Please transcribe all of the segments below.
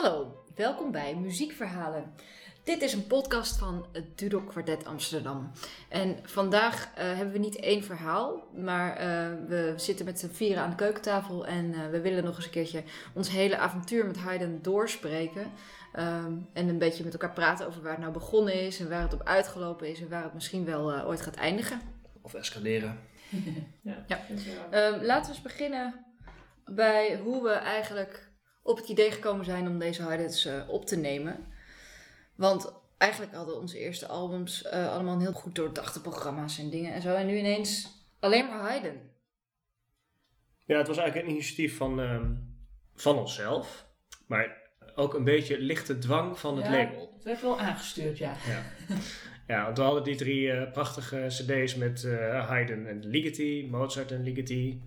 Hallo, welkom bij Muziekverhalen. Dit is een podcast van het Dudok Quartet Amsterdam. En vandaag eh, hebben we niet één verhaal, maar eh, we zitten met z'n vieren aan de keukentafel en eh, we willen nog eens een keertje ons hele avontuur met Haydn doorspreken. Ehm, en een beetje met elkaar praten over waar het nou begonnen is en waar het op uitgelopen is en waar het misschien wel ooit gaat eindigen. Of escaleren. ja. ja. Ehm, laten we eens beginnen bij hoe we eigenlijk op het idee gekomen zijn om deze highlights uh, op te nemen. Want eigenlijk hadden onze eerste albums uh, allemaal heel goed doordachte programma's en dingen en zo. En nu ineens alleen maar Haydn. Ja, het was eigenlijk een initiatief van, uh, van onszelf. Maar ook een beetje lichte dwang van het ja, label. Het werd wel aangestuurd, ja. Ja, ja want we hadden die drie uh, prachtige cd's met Haydn en Ligeti, Mozart en Ligeti.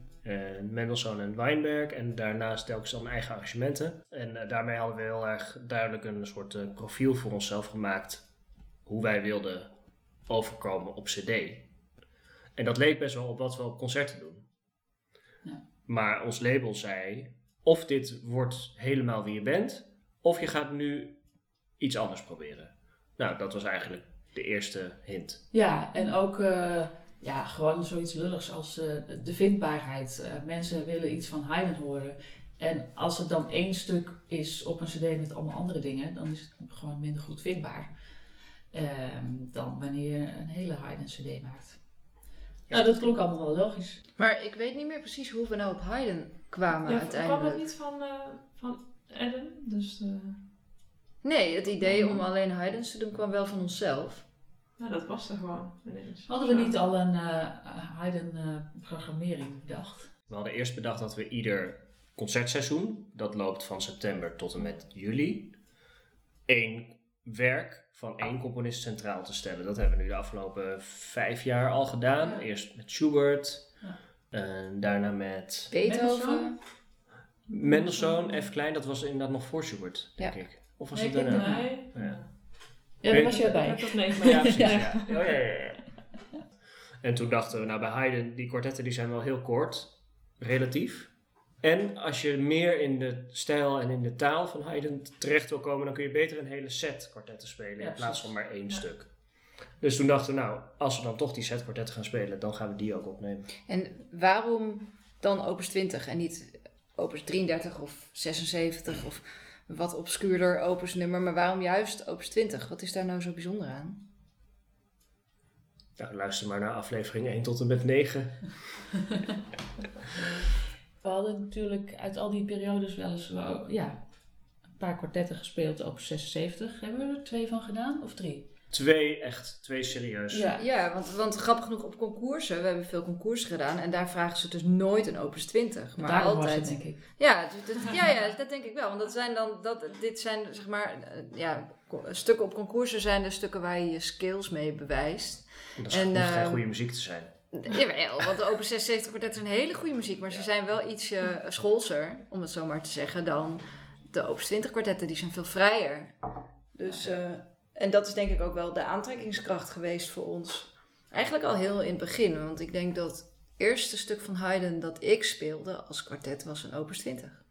Mendelssohn en Weinberg. En daarnaast telkens dan eigen arrangementen. En uh, daarmee hadden we heel erg duidelijk een soort uh, profiel voor onszelf gemaakt. Hoe wij wilden overkomen op CD. En dat leek best wel op wat we op concerten doen. Ja. Maar ons label zei: of dit wordt helemaal wie je bent, of je gaat nu iets anders proberen. Nou, dat was eigenlijk de eerste hint. Ja, en ook ja, gewoon zoiets lulligs als uh, de vindbaarheid. Uh, mensen willen iets van Haydn horen. En als het dan één stuk is op een cd met allemaal andere dingen, dan is het gewoon minder goed vindbaar. Uh, dan wanneer je een hele Haydn cd maakt. Ja. Nou, dat klonk allemaal wel logisch. Maar ik weet niet meer precies hoe we nou op Haydn kwamen ja, uiteindelijk. kwam het niet van, uh, van Adam? Dus, Nee, het idee om alleen Haydn's te doen kwam wel van onszelf. Nou, dat was er gewoon ineens. Hadden we niet al een uh, Haydn-programmering bedacht? We hadden eerst bedacht dat we ieder concertseizoen, dat loopt van september tot en met juli, één werk van één componist centraal te stellen. Dat hebben we nu de afgelopen vijf jaar al gedaan. Ja. Eerst met Schubert, ja. en daarna met Beethoven. Mendelssohn, F. Klein, dat was inderdaad nog voor Schubert, denk ja. ik. Of was nee, het daarna? Nee. Ja. Ja, daar was jij bij. Dat nee, ja, precies. Ja. Oh, ja, ja, ja. En toen dachten we, nou bij Haydn, die kwartetten die zijn wel heel kort, relatief. En als je meer in de stijl en in de taal van Haydn terecht wil komen, dan kun je beter een hele set kwartetten spelen in plaats van maar één stuk. Dus toen dachten we, nou, als we dan toch die set kwartetten gaan spelen, dan gaan we die ook opnemen. En waarom dan opus 20 en niet opus 33 of 76 of wat obscuurder opus nummer, maar waarom juist opus 20? Wat is daar nou zo bijzonder aan? Nou, luister maar naar aflevering 1 tot en met 9. We hadden natuurlijk uit al die periodes wel eens ja, een paar kwartetten gespeeld, opus 76. Hebben we er twee van gedaan of drie? Twee, echt, twee serieus. Ja, ja want, want grappig genoeg op concoursen, we hebben veel concoursen gedaan en daar vragen ze dus nooit een opus 20. Maar Daarom altijd. Was het, denk ik. Ja, dat, ja, ja, dat denk ik wel. Want dat zijn dan, dat, dit zijn zeg maar, ja, stukken op concoursen zijn de stukken waar je je skills mee bewijst. En dat is en, uh, geen goede muziek te zijn. Jawel, want de Opus 76 kwartet is een hele goede muziek, maar ja. ze zijn wel ietsje schoolser, om het zo maar te zeggen, dan de Opus 20 kwartetten. Die zijn veel vrijer. Dus... Uh, en dat is denk ik ook wel de aantrekkingskracht geweest voor ons. Eigenlijk al heel in het begin. Want ik denk dat het eerste stuk van Haydn dat ik speelde als kwartet was een opus 20.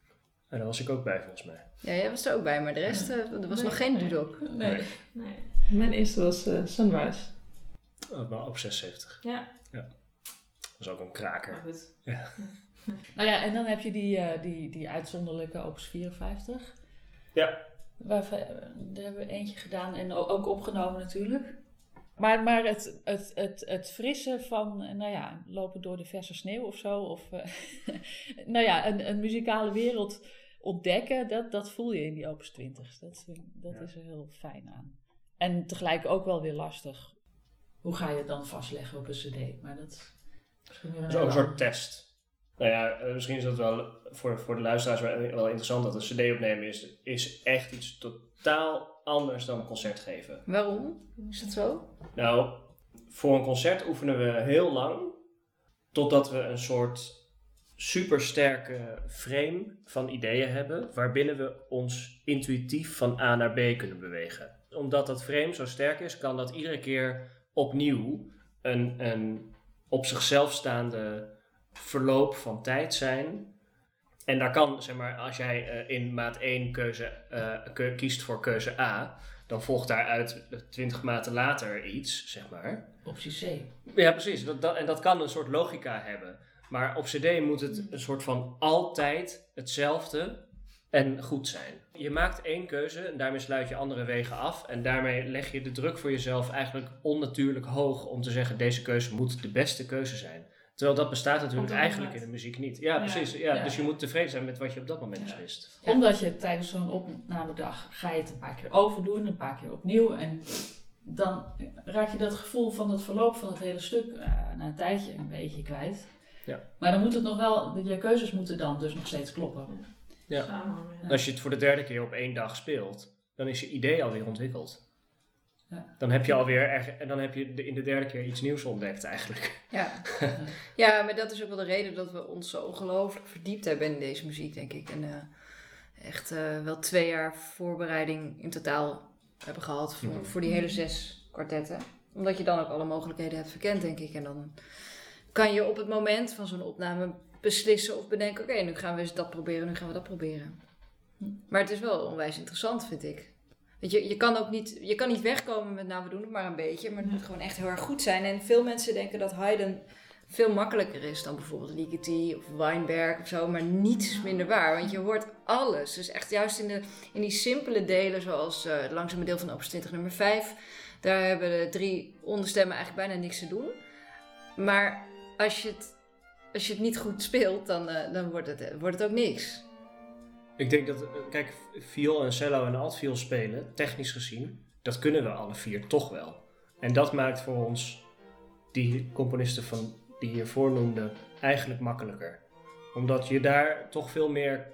En daar was ik ook bij volgens mij. Ja, jij was er ook bij, maar de rest, er was nee, nog geen nee. dudok. Nee. nee. Mijn eerste was uh, Sunrise. Oh, maar op 76. Ja. ja. Dat was ook een kraker. Goed. Ja. nou ja, en dan heb je die, uh, die, die uitzonderlijke opus 54. Ja. Waarvan, daar hebben we eentje gedaan en ook opgenomen natuurlijk. Maar, maar het, het, het, het frisse van, nou ja, lopen door de verse sneeuw of zo. Of, uh, nou ja, een, een muzikale wereld ontdekken, dat, dat voel je in die Opus 20. Dat, dat ja. is er heel fijn aan. En tegelijk ook wel weer lastig. Hoe ga je het dan vastleggen op een cd? Maar dat is een, een soort test. Nou ja, uh, misschien is dat wel voor, voor de luisteraars wel, wel interessant dat een CD opnemen is, is echt iets totaal anders dan een concert geven. Waarom? Is dat zo? Nou, voor een concert oefenen we heel lang totdat we een soort supersterke frame van ideeën hebben waarbinnen we ons intuïtief van A naar B kunnen bewegen. Omdat dat frame zo sterk is, kan dat iedere keer opnieuw een, een op zichzelf staande verloop van tijd zijn. En daar kan, zeg maar, als jij eh, in maat 1 keuze, eh, kiest voor keuze A, dan volgt daaruit 20 maten later iets, zeg maar. Optie C. Ja, precies. Dat, dat, en dat kan een soort logica hebben. Maar op CD moet het een soort van altijd hetzelfde en goed zijn. Je maakt één keuze en daarmee sluit je andere wegen af. En daarmee leg je de druk voor jezelf eigenlijk onnatuurlijk hoog om te zeggen: deze keuze moet de beste keuze zijn. Terwijl dat bestaat natuurlijk eigenlijk in de muziek niet. Ja, precies. Ja, Ja. Dus je moet tevreden zijn met wat je op dat moment beslist. Ja. Omdat je tijdens zo'n opnamedag ga je het een paar keer overdoen, een paar keer opnieuw. En dan raak je dat gevoel van het verloop van het hele stuk eh, na een tijdje een beetje kwijt. Ja. Maar dan moet het nog wel, je keuzes moeten dan dus nog steeds kloppen. Ja. Samen, ja. Als je het voor de derde keer op één dag speelt, dan is je idee alweer ontwikkeld. Ja. Dan heb je alweer en dan heb je in de derde keer iets nieuws ontdekt eigenlijk. Ja. ja, maar dat is ook wel de reden dat we ons zo ongelooflijk verdiept hebben in deze muziek, denk ik. En eh, echt eh, wel twee jaar voorbereiding in totaal hebben gehad voor, Mhm. voor die hele zes kwartetten. Omdat je dan ook alle mogelijkheden hebt verkend, denk ik. En dan kan je op het moment van zo'n opname beslissen of bedenken: oké, nu gaan we eens dat proberen, nu gaan we dat proberen. Maar het is wel onwijs interessant, vind ik. Weet je, je kan ook niet, je kan niet wegkomen met, nou, we doen het maar een beetje, maar het moet gewoon echt heel erg goed zijn. En veel mensen denken dat Haydn veel makkelijker is dan bijvoorbeeld Ligeti of Weinberg of zo, maar niets minder waar, want je hoort alles. Dus echt juist in, de, in die simpele delen, zoals eh, het langzame deel van opus 20 nummer 5, daar hebben de drie onderstemmen eigenlijk bijna niks te doen. Maar als je het, als je het niet goed speelt, dan, eh, dan wordt, het, wordt het ook niks. Ik denk dat, eh, kijk, viool en cello en altviool spelen, technisch gezien, dat kunnen we alle vier toch wel. En dat maakt voor ons, die componisten van, die je hiervoor noemde, eigenlijk makkelijker. Omdat je daar toch veel meer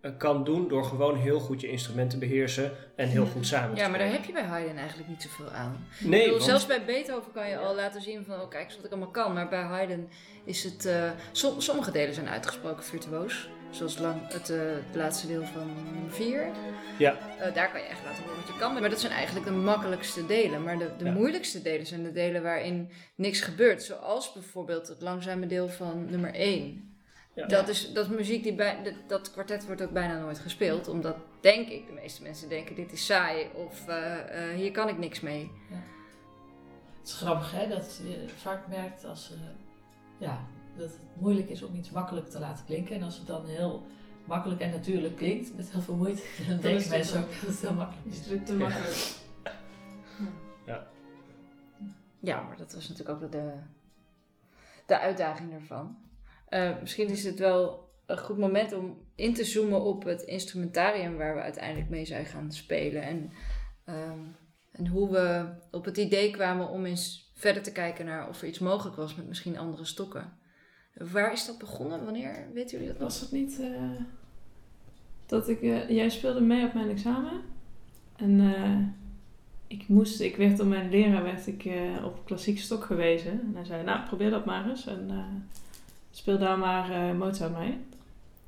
eh, kan doen door gewoon heel goed je instrumenten te beheersen en heel goed samen te Ja, maar daar heb je bij Haydn eigenlijk niet zoveel aan. Nee, bedoel, want- zelfs bij Beethoven kan je al laten zien van, oh, kijk eens wat ik allemaal kan. Maar bij Haydn is het, eh, som- sommige delen zijn uitgesproken virtuoos. Zoals lang, het, eh, het laatste deel van nummer 4. Ja. daar kan je echt laten horen wat je kan. Maar dat zijn eigenlijk de makkelijkste delen. Maar de, de Ja. moeilijkste delen zijn de delen waarin niks gebeurt. Zoals bijvoorbeeld het langzame deel van nummer 1. Ja. Dat, is, dat is muziek die bij, dat, dat kwartet wordt ook bijna nooit gespeeld. Omdat, denk ik, de meeste mensen denken dit is saai. Of eh, eh, hier kan ik niks mee. Het is grappig hè, dat je vaak merkt als, eh, ja, dat het moeilijk is om iets makkelijk te laten klinken. En als het dan heel makkelijk en natuurlijk klinkt, met heel veel moeite, dan denken het mensen zo. ook dat het heel makkelijk Is is. het te makkelijk? Ja, maar dat was natuurlijk ook de, de uitdaging ervan. Eh, misschien is het wel een goed moment om in te zoomen op het instrumentarium waar we uiteindelijk mee zijn gaan spelen. En, ehm, en hoe we op het idee kwamen om eens verder te kijken naar of er iets mogelijk was met misschien andere stokken. Waar is dat begonnen? Wanneer? Weten jullie dat nog? Was het niet eh, dat ik... eh, jij speelde mee op mijn examen. En eh, ik moest... Ik werd door mijn leraar werd ik, eh, op klassiek stok gewezen. En hij zei, nou, probeer dat maar eens. En eh, speel daar maar eh, Mozart mee.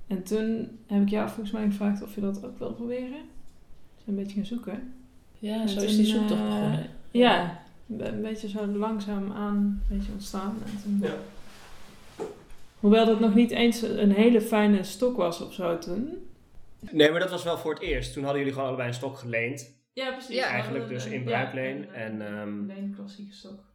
En toen heb ik jou volgens mij gevraagd of je dat ook wil proberen. Dus een beetje gaan zoeken. Ja, En zo is die zoektocht begonnen. Ja, een beetje zo langzaam aan een beetje ontstaan. En toen, Ja. Hoewel dat nog niet eens een hele fijne stok was of zo toen. Nee, maar dat was wel voor het eerst. Toen hadden jullie gewoon allebei een stok geleend. Ja, precies. Ja, Eigenlijk dus in bruikleen. En, ehm, Alleen klassieke stok.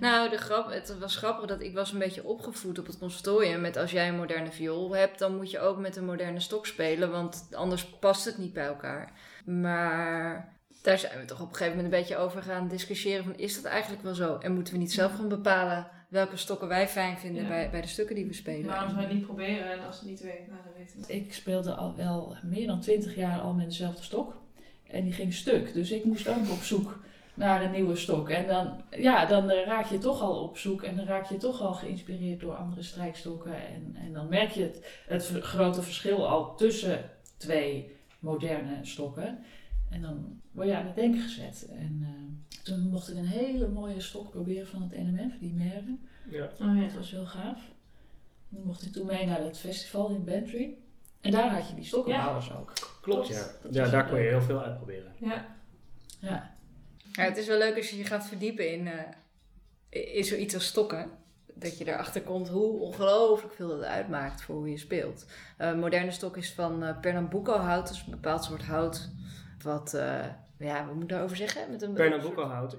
Nou, de grap, het was grappig dat ik was een beetje opgevoed op het conservatorium met als jij een moderne viool hebt, dan moet je ook met een moderne stok spelen, want anders past het niet bij elkaar. Maar daar zijn we toch op een gegeven moment een beetje over gaan discussiëren van is dat eigenlijk wel zo? En moeten we niet zelf gaan bepalen welke stokken wij fijn vinden Ja. bij, bij de stukken die we spelen? Waarom zou je het niet proberen en als het niet werkt, nou dan weten we het. Ik speelde al wel meer dan twintig jaar al met dezelfde stok. En die ging stuk. Dus ik moest ook op zoek naar een nieuwe stok. En dan, ja, dan eh, raak je toch al op zoek. En dan raak je toch al geïnspireerd door andere strijkstokken. En, en dan merk je het, het grote verschil al tussen twee moderne stokken. En dan word je aan het denken gezet. En eh, toen mocht ik een hele mooie stok proberen van het NMF, die Merwe. ja. Oh ja. Dat was heel gaaf. Dan mocht ik toen mee naar het festival in Bantry. En daar had je die stokkenbouwers ook. Klopt, ja. Ja, daar kon je heel veel uitproberen. Ja. Ja. Ja, het is wel leuk als je je gaat verdiepen in, eh, in zoiets als stokken. dat je erachter komt hoe ongelooflijk veel dat uitmaakt voor hoe je speelt. Eh, moderne stok is van uh, Pernambuco hout, dus een bepaald soort hout. Wat, uh, ja, wat moet ik daarover zeggen? Met een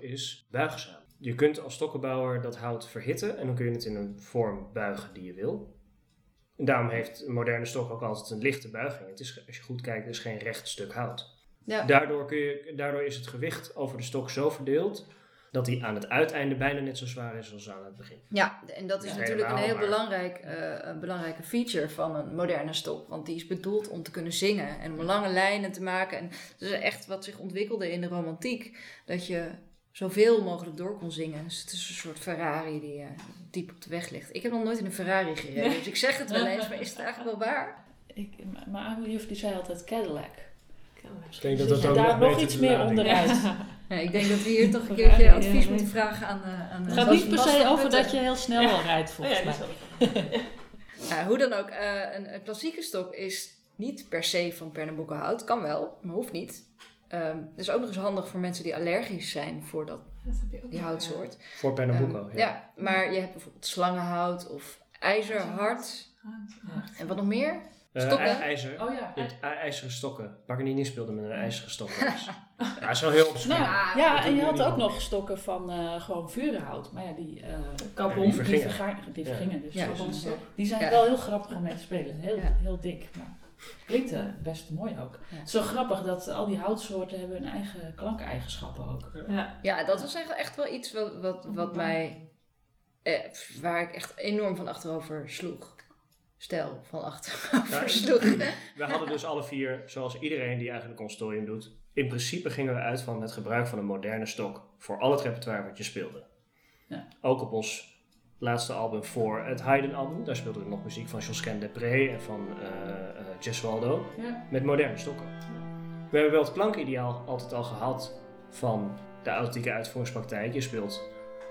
is buigzaam. Je kunt als stokkenbouwer dat hout verhitten en dan kun je het in een vorm buigen die je wil. En daarom heeft een moderne stok ook altijd een lichte buiging. Het is, als je goed kijkt, is geen recht stuk hout. Ja. Daardoor, kun je, daardoor is het gewicht over de stok zo verdeeld dat hij aan het uiteinde bijna net zo zwaar is als aan het begin. Ja, en dat is Ja, natuurlijk een heel maar- belangrijk, eh, een belangrijke feature van een moderne stok. Want die is bedoeld om te kunnen zingen en om lange lijnen te maken. En dat is echt wat zich ontwikkelde in de romantiek. Dat je zoveel mogelijk door kon zingen. Dus het is een soort Ferrari die eh, diep op de weg ligt. Ik heb nog nooit in een Ferrari gereden, dus ik zeg het wel eens, maar is het eigenlijk wel waar? Ik, mijn oude juf die zei altijd Cadillac. Ik denk dat dat ook daar nog iets meer onderuit? Ja, ik denk dat we hier toch een keertje ja, advies moeten vragen aan, eh, aan Het eh, gaat niet per se over dat je heel snel al rijdt, volgens mij. Ja, hoe dan ook, eh, een, een klassieke stok is niet per se van Pernambuco hout. Kan wel, maar hoeft niet. Ehm het is ook nog eens handig voor mensen die allergisch zijn voor dat, Dat heb je ook die houtsoort. Voor Pernambuco, Ehm, ja. ja. maar je hebt bijvoorbeeld slangenhout of ijzerhard. ja. Hout. En wat nog meer? Eh, Stokken? ij- ijzer. Oh ja. Je hebt ij- ijzeren stokken. Paganini speelde met een ijzeren stok. ja, dat is wel heel obscuur. Nou, Ja, en je had ook nog stokken van eh, gewoon vurenhout. Maar ja, die, eh Carbon. die die, vergingen. verga- die Ja. vergingen dus. Ja, Dus, ja. die zijn Ja. wel heel grappig om mee te spelen. Heel, Ja. heel dik. Maar klinkt best mooi ook. Ja. Het is zo grappig dat al die houtsoorten hebben hun eigen klankeigenschappen ook. Ja. Ja, dat was eigenlijk echt wel iets wat, wat, wat mij... Eh, waar ik echt enorm van achterover sloeg. Stel, van Ja, sloeg. We hadden dus alle vier, zoals iedereen die eigenlijk consortium doet, in principe gingen we uit van het gebruik van een moderne stok voor al het repertoire wat je speelde. Ja. Ook op ons laatste album voor het Haydn-album, daar speelde ik nog muziek van Josquin Depré en van eh eh, Gesualdo Ja. met moderne stokken. We hebben wel het klankideaal altijd al gehad van de authentieke uitvoeringspraktijk. Je speelt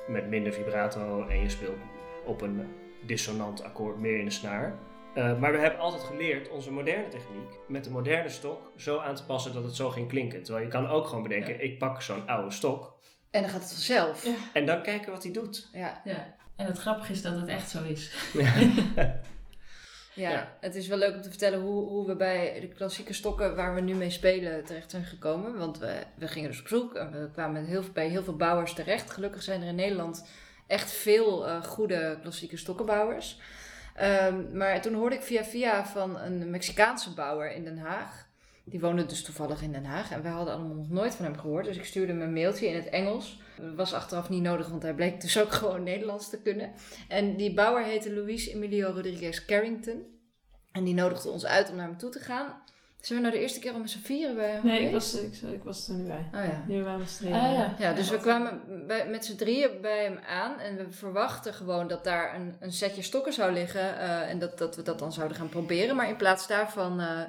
met minder vibrato en je speelt op een dissonant akkoord meer in de snaar. Eh, maar we hebben altijd geleerd onze moderne techniek met de moderne stok zo aan te passen dat het zo ging klinken. Terwijl je kan ook gewoon bedenken, ik pak zo'n oude stok En dan gaat het vanzelf. Ja. en dan kijken wat hij doet. Ja, Ja. En het grappige is dat het echt zo is. ja, Ja. het is wel leuk om te vertellen hoe, hoe we bij de klassieke stokken waar we nu mee spelen terecht zijn gekomen. Want we, we gingen dus op zoek en we kwamen heel, bij heel veel bouwers terecht. Gelukkig zijn er in Nederland echt veel eh, goede klassieke stokkenbouwers. Ehm, maar toen hoorde ik via via van een Mexicaanse bouwer in Den Haag. Die woonde dus toevallig in Den Haag en wij hadden allemaal nog nooit van hem gehoord. Dus ik stuurde hem een mailtje in het Engels. Dat was achteraf niet nodig, want hij bleek dus ook gewoon Nederlands te kunnen. En die bouwer heette Luis Emilio Rodriguez Carrington. En die nodigde ons uit om naar hem toe te gaan. Zijn we nou de eerste keer al met z'n vieren bij hem Nee, ik was, ik, ik was er niet bij. Oh ja. Die waren met Ah, ja. Ja, dus we kwamen bij, met z'n drieën bij hem aan en we verwachten gewoon dat daar een, een setje stokken zou liggen eh, en dat, dat we dat dan zouden gaan proberen. Maar in plaats daarvan eh,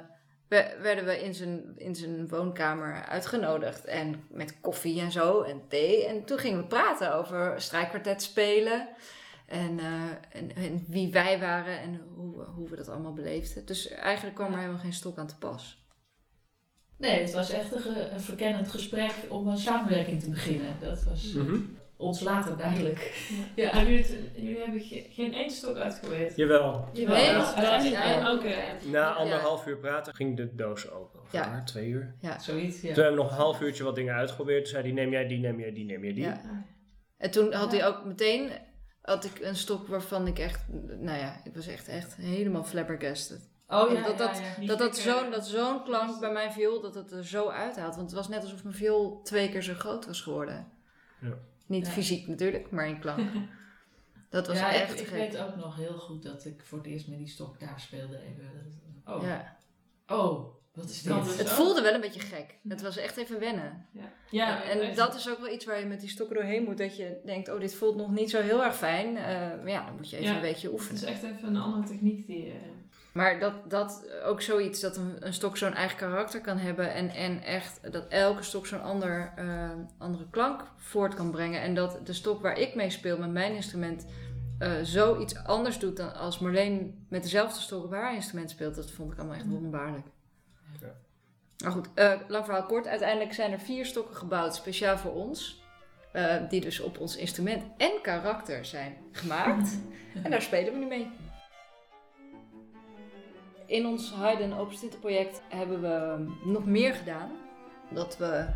we- werden we in zijn, in zijn woonkamer uitgenodigd en met koffie en zo en thee. En toen gingen we praten over strijkkwartet spelen en, eh, en, en wie wij waren en hoe, we- hoe we dat allemaal beleefden. Dus eigenlijk kwam er helemaal geen stok aan te pas. Nee, het was echt een, ge- een verkennend gesprek om een samenwerking te beginnen. Dat was Mhm. ons later duidelijk. Ja. Ja. Jullie hebben ge- geen één stok uitgeweerd. Jawel. Nee, Nee, uiteindelijk ja. Na anderhalf uur praten ging de doos open. Of Ja. twee uur. Zoiets, ja. Toen hebben we nog een half uurtje wat dingen uitgeprobeerd. Toen zei hij, neem jij die, neem jij die, neem jij die. Ja. En toen had hij ook meteen had ik een stok waarvan ik echt, nou ja, ik was echt, echt helemaal flabbergasted. Oh ja, dat, dat, ja, ja. dat, dat zo'n dat zo'n klank bij mijn viool, dat het er zo uithaalt. Want het was net alsof mijn viool twee keer zo groot was geworden. Ja. Niet Ja. fysiek natuurlijk, maar in klank. Dat was ja, echt ik, ik weet ook nog heel goed dat ik voor het eerst met die stok daar speelde. Even. Oh, Ja. oh wat is dit? dus Het ook. voelde wel een beetje gek. Het was echt even wennen. Ja, ja en en dat is ook wel iets waar je met die stokken doorheen moet. Dat je denkt, oh, dit voelt nog niet zo heel erg fijn. Eh, maar ja, dan moet je even Ja. een beetje Het oefenen. is echt even een andere techniek die... eh, Maar dat, dat ook zoiets, dat een, een stok zo'n eigen karakter kan hebben. En, en echt dat elke stok zo'n ander, eh, andere klank voort kan brengen. En dat de stok waar ik mee speel met mijn instrument eh zoiets anders doet dan als Marleen met dezelfde stok op haar instrument speelt. Dat vond ik allemaal echt wonderbaarlijk. Maar goed, eh, lang verhaal kort. Uiteindelijk zijn er vier stokken gebouwd speciaal voor ons. eh, die dus op ons instrument en karakter zijn gemaakt. en daar spelen we nu mee. In ons Haydn Open project hebben we nog meer gedaan. Dat we,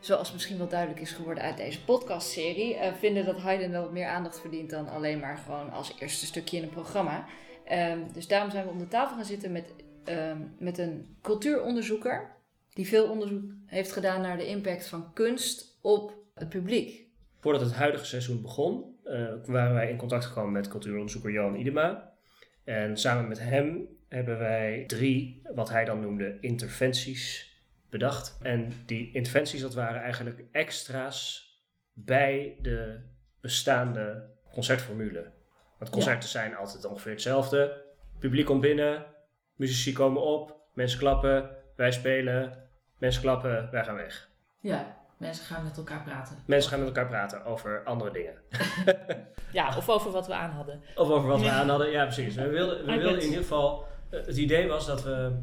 zoals misschien wel duidelijk is geworden uit deze podcastserie, eh, vinden dat Haydn wel wat meer aandacht verdient dan alleen maar gewoon als eerste stukje in een programma. Ehm, dus daarom zijn we om de tafel gaan zitten met, ehm, met een cultuuronderzoeker. Die veel onderzoek heeft gedaan naar de impact van kunst op het publiek. Voordat het huidige seizoen begon, eh, waren wij in contact gekomen met cultuuronderzoeker Johan Idema. En samen met hem hebben wij drie, wat hij dan noemde, interventies bedacht. En die interventies, dat waren eigenlijk extra's bij de bestaande concertformule. Want concerten zijn altijd ongeveer hetzelfde. Publiek komt binnen, muzici komen op, mensen klappen, wij spelen, mensen klappen, wij gaan weg. Ja, mensen gaan met elkaar praten. Mensen gaan met elkaar praten over andere dingen. Ja, of over wat we aan hadden. Of over wat we aan hadden. Ja, precies. We wilden, we I wilden in ieder geval... eh, Het idee was dat we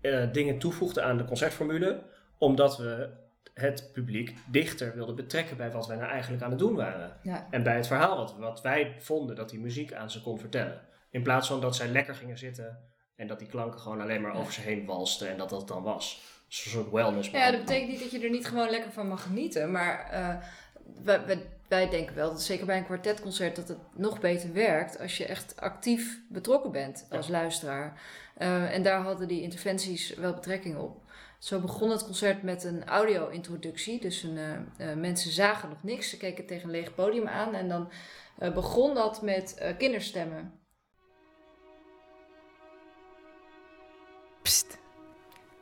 eh, dingen toevoegden aan de concertformule. Omdat we het publiek dichter wilden betrekken bij wat wij nou eigenlijk aan het doen waren. Ja. En bij het verhaal wat, wat wij vonden dat die muziek aan ze kon vertellen. In plaats van dat zij lekker gingen zitten en dat die klanken gewoon alleen maar over ze heen walsten en dat dat dan was. Dus een soort wellness. Ja, dat betekent niet dat je er niet gewoon lekker van mag genieten. Maar eh, wij, wij, wij denken wel, dat zeker bij een kwartetconcert, dat het nog beter werkt als je echt actief betrokken bent als luisteraar. Eh, en daar hadden die interventies wel betrekking op. Zo begon het concert met een audio-introductie. Dus een, eh, mensen zagen nog niks. Ze keken tegen een leeg podium aan. En dan begon dat met kinderstemmen. Pst.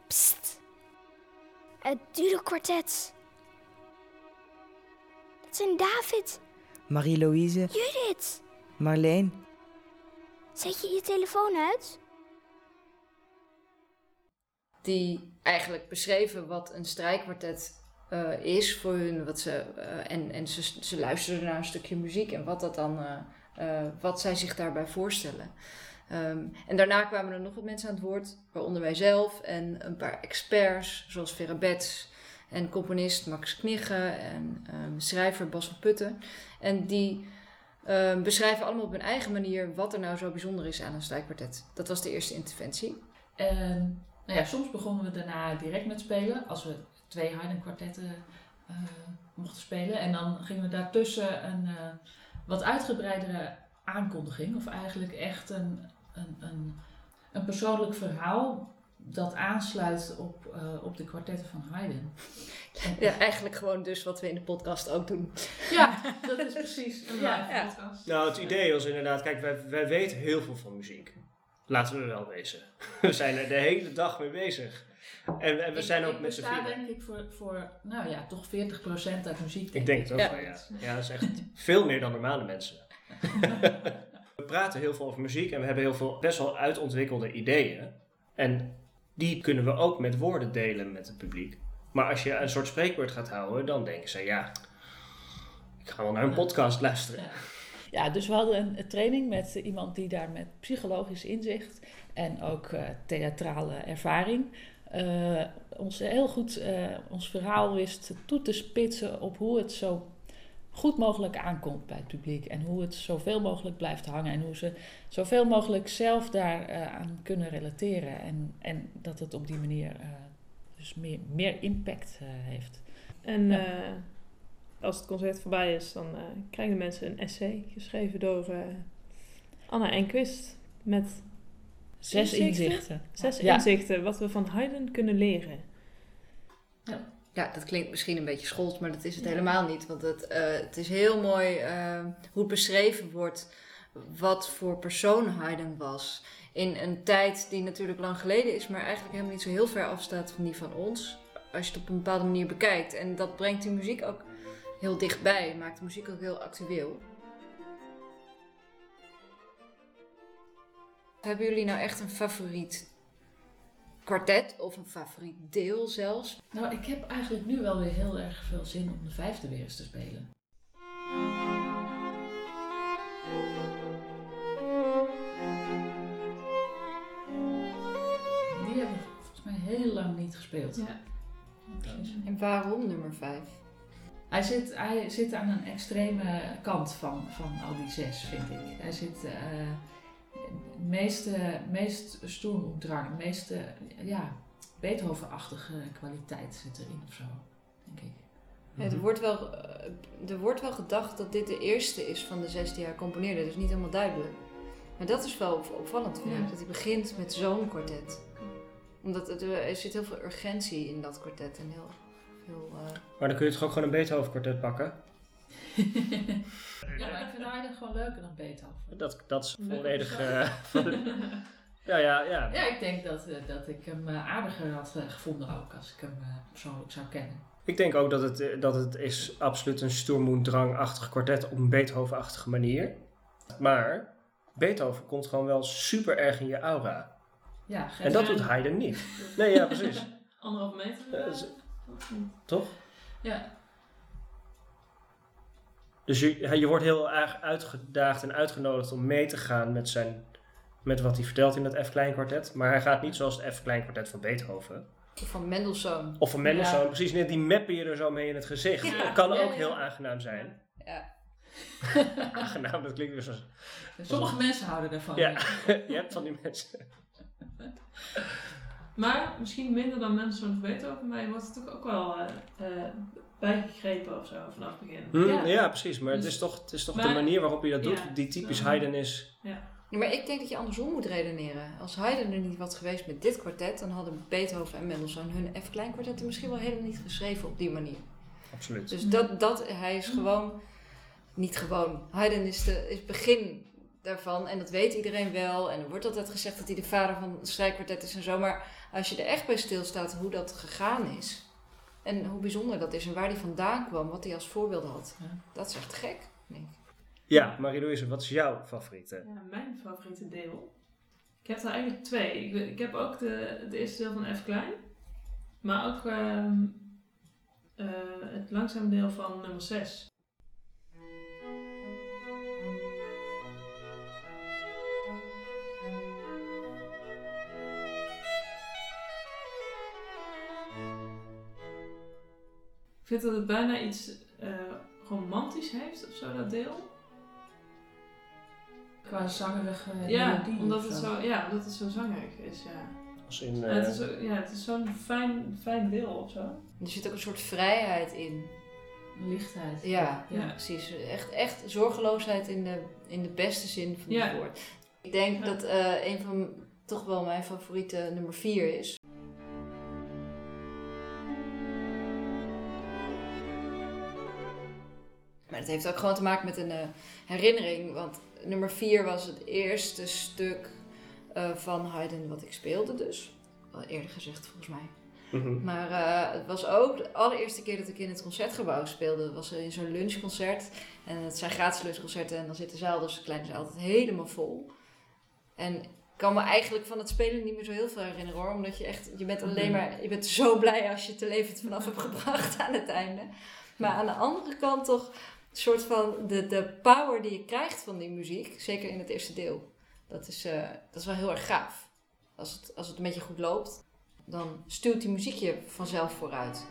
Pst. Het Dudok kwartet. Dat zijn David, Marie-Louise, Judith. Marleen. Zet je je telefoon uit? die eigenlijk beschreven wat een strijkkwartet eh, is voor hun. Wat ze, eh, en en ze, ze luisterden naar een stukje muziek en wat, dat dan, eh, eh, wat zij zich daarbij voorstellen. Ehm, en daarna kwamen er nog wat mensen aan het woord, waaronder wij zelf en een paar experts, zoals Vera en componist Max Knigge en ehm, schrijver Bas van Putten. En die ehm, beschrijven allemaal op hun eigen manier wat er nou zo bijzonder is aan een strijkkwartet. Dat was de eerste interventie. En nou ja, soms begonnen we daarna direct met spelen, als we twee Haydn kwartetten eh, mochten spelen. En dan gingen we daartussen een eh, wat uitgebreidere aankondiging, of eigenlijk echt een, een, een, een persoonlijk verhaal dat aansluit op, eh, op de kwartetten van Haydn. Ja, eigenlijk gewoon dus wat we in de podcast ook doen. ja, dat is precies. Een Ja, live ja. podcast. Nou, het idee was inderdaad, kijk, wij, wij weten heel veel van muziek. Laten we wel wezen. We zijn er de hele dag mee bezig. En, en we zijn ook met z'n vieren. denk ik voor, voor, nou ja, toch 40% uit muziek. Ik denk het ook Ja. wel, ja. Ja, dat is echt veel meer dan normale mensen. We praten heel veel over muziek en we hebben heel veel best wel uitontwikkelde ideeën. En die kunnen we ook met woorden delen met het publiek. Maar als je een soort spreekwoord gaat houden, dan denken ze, ja, ik ga wel naar een podcast luisteren. Ja. Dus we hadden een, een training met iemand die daar met psychologisch inzicht en ook eh, theatrale ervaring eh, ons heel goed eh, ons verhaal wist toe te spitsen op hoe het zo goed mogelijk aankomt bij het publiek en hoe het zoveel mogelijk blijft hangen en hoe ze zoveel mogelijk zelf daar eh, aan kunnen relateren en, en dat het op die manier eh, dus meer, meer impact eh, heeft. En Ja. als het concert voorbij is, dan krijgen de mensen een essay geschreven door Anna Enquist. Met Zes Inzichten? inzichten. zes Ja. inzichten wat we van Haydn kunnen leren. Ja, dat klinkt misschien een beetje scholz, maar dat is het helemaal niet. Want het, eh, het is heel mooi eh, hoe het beschreven wordt wat voor persoon Haydn was. In een tijd die natuurlijk lang geleden is, maar eigenlijk helemaal niet zo heel ver afstaat van die van ons. Als je het op een bepaalde manier bekijkt. En dat brengt die muziek ook heel dichtbij, maakt de muziek ook heel actueel. Hebben jullie nou echt een favoriet kwartet of een favoriet deel zelfs? Nou, ik heb eigenlijk nu wel weer heel erg veel zin om de vijfde weer eens te spelen. Die hebben we volgens mij heel lang niet gespeeld. Ja. En waarom nummer 5? Hij zit, hij zit aan een extreme kant van, van al die zes, vind ik. Hij zit eh meeste, meest stoermoeddrang, meeste ja, Beethoven-achtige kwaliteit zit erin of zo, denk ik. Ja, er, wordt wel, eh, er wordt wel gedacht dat dit de eerste is van de zes die hij componeerde. Dat is niet helemaal duidelijk. Maar dat is wel op- opvallend, vind ik. Ja. Dat hij begint met zo'n kwartet. Omdat het, eh, er zit heel veel urgentie in dat kwartet. En heel veel... eh, Maar dan kun je toch ook gewoon een Beethoven kwartet pakken? Ja, maar ik vind Haydn gewoon leuker dan Beethoven. Dat, dat is volledig... zo. eh, ja, ja, ja. Ja, ik denk dat, eh, dat ik hem eh, aardiger had gevonden ook als ik hem persoonlijk zou kennen. Ik denk ook dat het, dat het is absoluut een Sturm-und-Drang-achtig kwartet op een Beethoven-achtige manier. Maar Beethoven komt gewoon wel super erg in je aura. Ja, En dat doet Haydn niet. Nee, ja, precies. Anderhalve meter? Ja? Toch? Ja, Dus je, je wordt heel erg uitgedaagd en uitgenodigd om mee te gaan met, zijn, met wat hij vertelt in dat F-klein kwartet. Maar hij gaat niet zoals het F-klein kwartet van Beethoven. of van Mendelssohn. Of van Mendelssohn, Ja. precies net die meppen je er zo mee in het gezicht. Ja. Dat kan Ja, ook heel aangenaam zijn. Ja. Aangenaam, dat klinkt weer zo... sommige mensen houden daarvan. Ja, je hebt van die mensen. Maar misschien minder dan mensen van Beethoven, maar je wordt er toch ook wel eh, eh, bijgegrepen of zo vanaf het begin. Hm, Ja. ja. precies. Maar het Dus- is toch, het is toch maar- de manier waarop je dat doet, Ja. die typisch Zo. Haydn is. Ja, maar ik denk dat je andersom moet redeneren. Als Haydn er niet was geweest met dit kwartet, dan hadden Beethoven en Mendelssohn hun F-klein kwartetten misschien wel helemaal niet geschreven op die manier. Absoluut. Dus dat, dat, hij is gewoon, niet gewoon, Haydn is, de, is het begin daarvan en dat weet iedereen wel. En er wordt altijd gezegd dat hij de vader van het strijkkwartet is en zo. Maar als je er echt bij stilstaat hoe dat gegaan is en hoe bijzonder dat is en waar hij vandaan kwam, wat hij als voorbeeld had, Ja. dat is echt gek. denk ik. Ja, Marie-Louise, wat is jouw favoriete? Ja, mijn favoriete deel. Ik heb er eigenlijk twee. Ik, ik heb ook de, het eerste deel van F klein. Maar ook ehm, eh, het langzaam deel van nummer 6. Vind dat het bijna iets eh, romantisch heeft of zo, dat deel. Qua zangerige Ja, melodie omdat het zo. ja, omdat het zo zangerig is, ja. Als in, Ja, eh, het is, ja, het is zo'n fijn, fijn deel of zo. Er zit ook een soort vrijheid in. Lichtheid. Ja, Ja. precies. Echt, echt zorgeloosheid in de, in de beste zin van Ja. het woord. Ik denk Ja. dat eh, een van toch wel mijn favoriete nummer 4 is. Dat heeft ook gewoon te maken met een eh, herinnering. Want nummer 4 was het eerste stuk eh, van Haydn wat ik speelde dus. Al eerder gezegd volgens mij. mhm. Maar eh, het was ook de allereerste keer dat ik in het concertgebouw speelde. Dat was in zo'n lunchconcert. En het zijn gratis lunchconcerten. En dan zit de zaal, dus de kleine zaal, altijd helemaal vol. En ik kan me eigenlijk van het spelen niet meer zo heel veel herinneren hoor. Omdat je echt, je bent alleen maar, je bent zo blij als je het er levend vanaf hebt gebracht aan het einde. Maar aan de andere kant toch soort van de, de power die je krijgt van die muziek. Zeker in het eerste deel. Dat is, eh, dat is wel heel erg gaaf. Als het, als het een beetje goed loopt dan stuwt die muziek je vanzelf vooruit.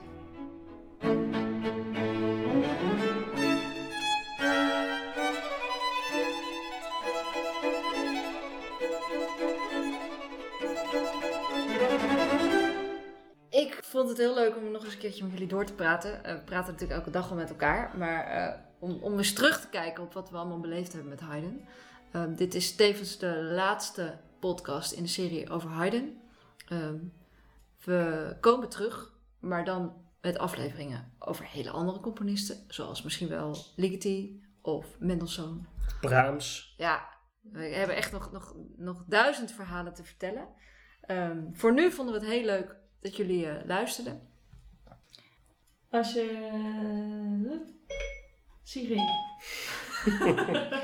Ik vond het heel leuk om nog eens een keertje met jullie door te praten. Eh, we praten natuurlijk elke dag al met elkaar. Maar eh, om, om eens terug te kijken op wat we allemaal beleefd hebben met Haydn. Ehm, dit is tevens de laatste podcast in de serie over Haydn. Ehm, we komen terug, maar dan met afleveringen over hele andere componisten. Zoals misschien wel Ligeti of Mendelssohn. Brahms. Ja, we hebben echt nog, nog, nog duizend verhalen te vertellen. Ehm, voor nu vonden we het heel leuk dat jullie eh, luisterden. Als je... Siri.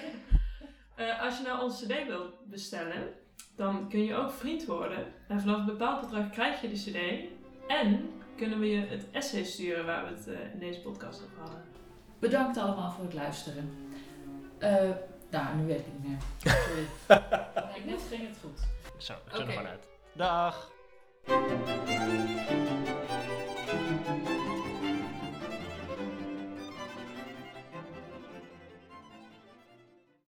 Eh, als je nou onze cd wilt bestellen, dan kun je ook vriend worden. En vanaf een bepaald bedrag krijg je de cd. En kunnen we je het essay sturen waar we het eh, in deze podcast over hadden. Bedankt allemaal voor het luisteren. Eh, nou, nu weet ik het niet meer. Sorry. nee, net ging het goed. Zo, we zijn Oké. er gewoon uit. Dag.